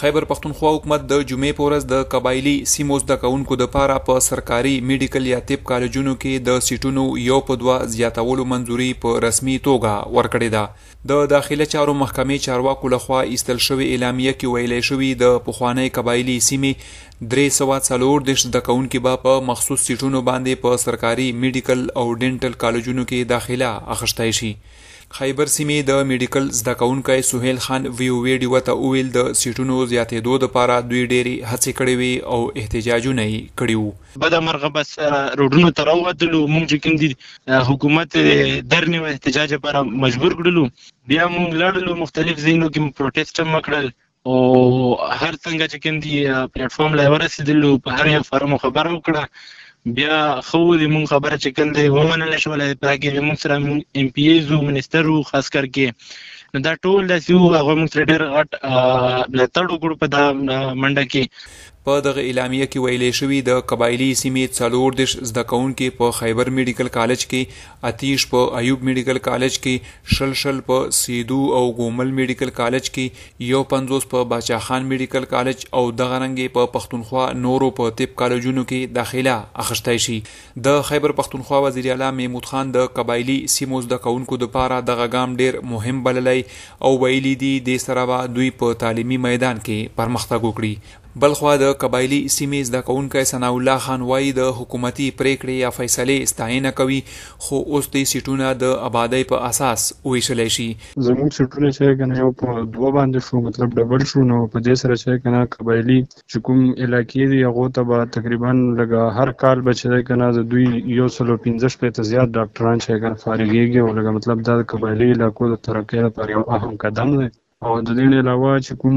خیبر پښتونخوا حکومت د جمعې په ورځ د قبایلي سیمو زده کوونکو دپاره په سرکاري میډیکل یا طب کالجونو کې د سیټونو یو په دوه زیاتولو منظوري په رسمي توګه ورکړې ده. د داخله چارو محکمې چارواکو له خوا ایستل شوې اعلامیه کې ویلی شوي د پخوانۍ قبایلي سیمې درې سوه څلور دېرش زده کوونکي به په مخصوص سیټونو باندې په سرکاري میډیکل او ډینټل کالجونو کې داخله اخشتای شي. خیبر سیمې د میډیکل زده کوونکی سهیل خان وی او وی ډیوه ته وویل د سیټونو زیاتېدو لپاره دوی ډېرې هڅې کړې وې او احتجاجونه یې کړي وو. بده مرغه بس روډونو ته راووتلو، موږ چې کوم دي حکومت درنې او احتجاج لپاره مجبور کړلو، بیا موږ لاړلو مختلف ځایونو کې مو پروټیسټ هم وکړل، او هر څنګه چې کوم دی پلیټ فارم لا ورسېدلو په هر یو فارم خبره وکړه بیا خو دې مونږ خبره چې کله دی ومنل شو لای په کې مونږ سره ایم پی ایز او منسټر او خاص کر کې نو دا ټول داسې وو هغه مونږ سره ډېر غټ ملاتړ وکړو په دا منډه کې په دغه اعلامیه کې ویلې شوي د قبایلي سیمې څلور دېرش زده کوونکي په خیبر میډیکل کالج کې اتیش په ایوب میډیکل کالج کې شل شل په سیدو او ګومل میډیکل کالج کې یو پنځوس په باچاخان میډیکل کالج او دغه رنګې په پښتونخوا نورو په طب کالجونو کې داخله اخشتای شي د خیبر پښتونخوا وزیراعلی محمود خان د قبایلي سیمو زده کوونکو لپاره دغه ګام ډیر مهم بللی او ویلي دي دې سره به دوی په تعلیمي میدان کې پرمختګ وکړي. بلخوا د قبایلي سیمې زده کوونکی ثناء الله خان وایي د حکومتي پریکړې یا فیصلې ستاینه کوي خو اوس دې سیټونه د ابادۍ په اساس وویشل شي. زموږ سیټونه چې کنه یو په دوه باندې شو مطلب ډبل شو نو په دې سره چې کنه قبایلي چې کوم علاقې دي هغو ته به تقریبا لږه هر کال به چې دی که نه د دوی یو سل او پنځه شپېته زیات ډاکټران چې کنه فارغېږي او لږه مطلب دا د قبایلي علاقو د ترقۍ لپاره یو اهم قدم دی او د دې نه علاوه چې کوم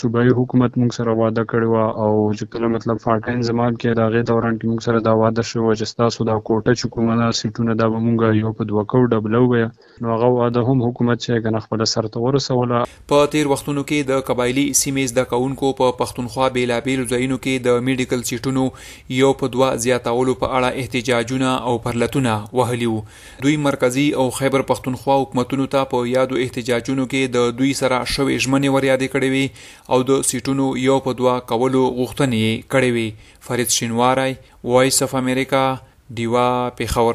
صوبایي حکومت موږ سره وعده کړې وه او چې کله مطلب فاټه انضمام کې د هغې دوران کې موږ سره دا وعده شوې وه چې ستاسو دا کوټه چې کومه ده سیټونه دا به موږ یو په دوه کو ډبلو به نو هغه وعده هم حکومت چه کنه خپله سرته ورسوله. په تیر وختونو کې د قبایلي سیمې زده کوونکو په پښتونخوا بیلابیلو ځایونو کې د میډیکل سیټونو یو په دوه زیاتولو په اړه احتجاجونه او پرلتونه وهلي وو. دوی مرکزي او خیبر پښتونخوا حکومتونو ته په یادو احتجاجونو کې د دوی سره شوې ژمنې وریادې کړې وې او د سیټونو یو په دوه کولو غوښتنې یې کړې وې. فرید شینواری، وایس اف امریکا، ډیوه، پېښور.